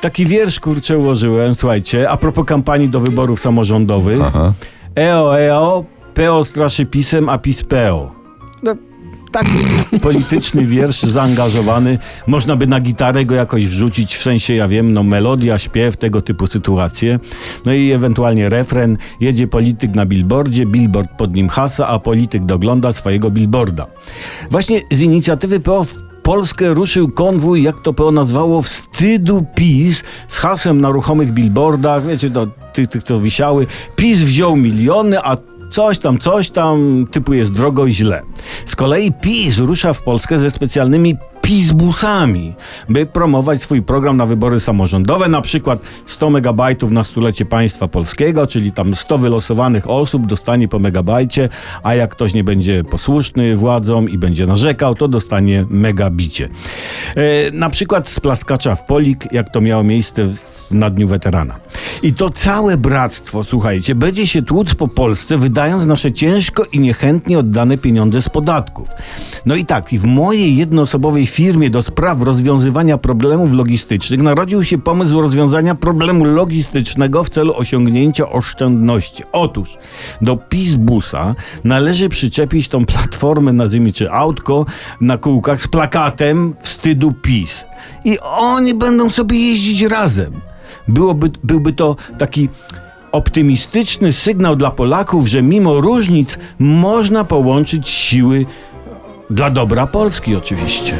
taki wiersz kurczę ułożyłem, słuchajcie, a propos kampanii do wyborów samorządowych. Aha. EO, EO, PO straszy pisem, a PiS PO. No, taki polityczny wiersz zaangażowany. Można by na gitarę go jakoś wrzucić, w sensie, ja wiem, no melodia, śpiew, tego typu sytuacje. No i ewentualnie refren. Jedzie polityk na billboardzie, billboard pod nim hasa, a polityk dogląda swojego billboarda. Właśnie z inicjatywy PO Polskę ruszył konwój, jak to PO nazwało, wstydu PiS z hasłem na ruchomych billboardach, wiecie, no, tych, tych co wisiały. PiS wziął miliony, a coś tam, coś tam, typu jest drogo i źle. Z kolei PiS rusza w Polskę ze specjalnymi PiS-busami, by promować swój program na wybory samorządowe, na przykład 100 megabajtów na stulecie państwa polskiego, czyli tam 100 wylosowanych osób dostanie po megabajcie, a jak ktoś nie będzie posłuszny władzom i będzie narzekał, to dostanie megabicie. E, na przykład z plaskacza w Polik, jak to miało miejsce na Dniu Weterana. I to całe bractwo, słuchajcie, będzie się tłuc po Polsce, wydając nasze ciężko i niechętnie oddane pieniądze z podatków. No i tak, w mojej jednoosobowej firmie do spraw rozwiązywania problemów logistycznych narodził się pomysł rozwiązania problemu logistycznego w celu osiągnięcia oszczędności. Otóż do PiS-busa należy przyczepić tą platformę, nazwijmy czy autko, na kółkach z plakatem wstydu PiS. I oni będą sobie jeździć razem. Byłoby, byłby to taki optymistyczny sygnał dla Polaków, że mimo różnic można połączyć siły dla dobra Polski oczywiście.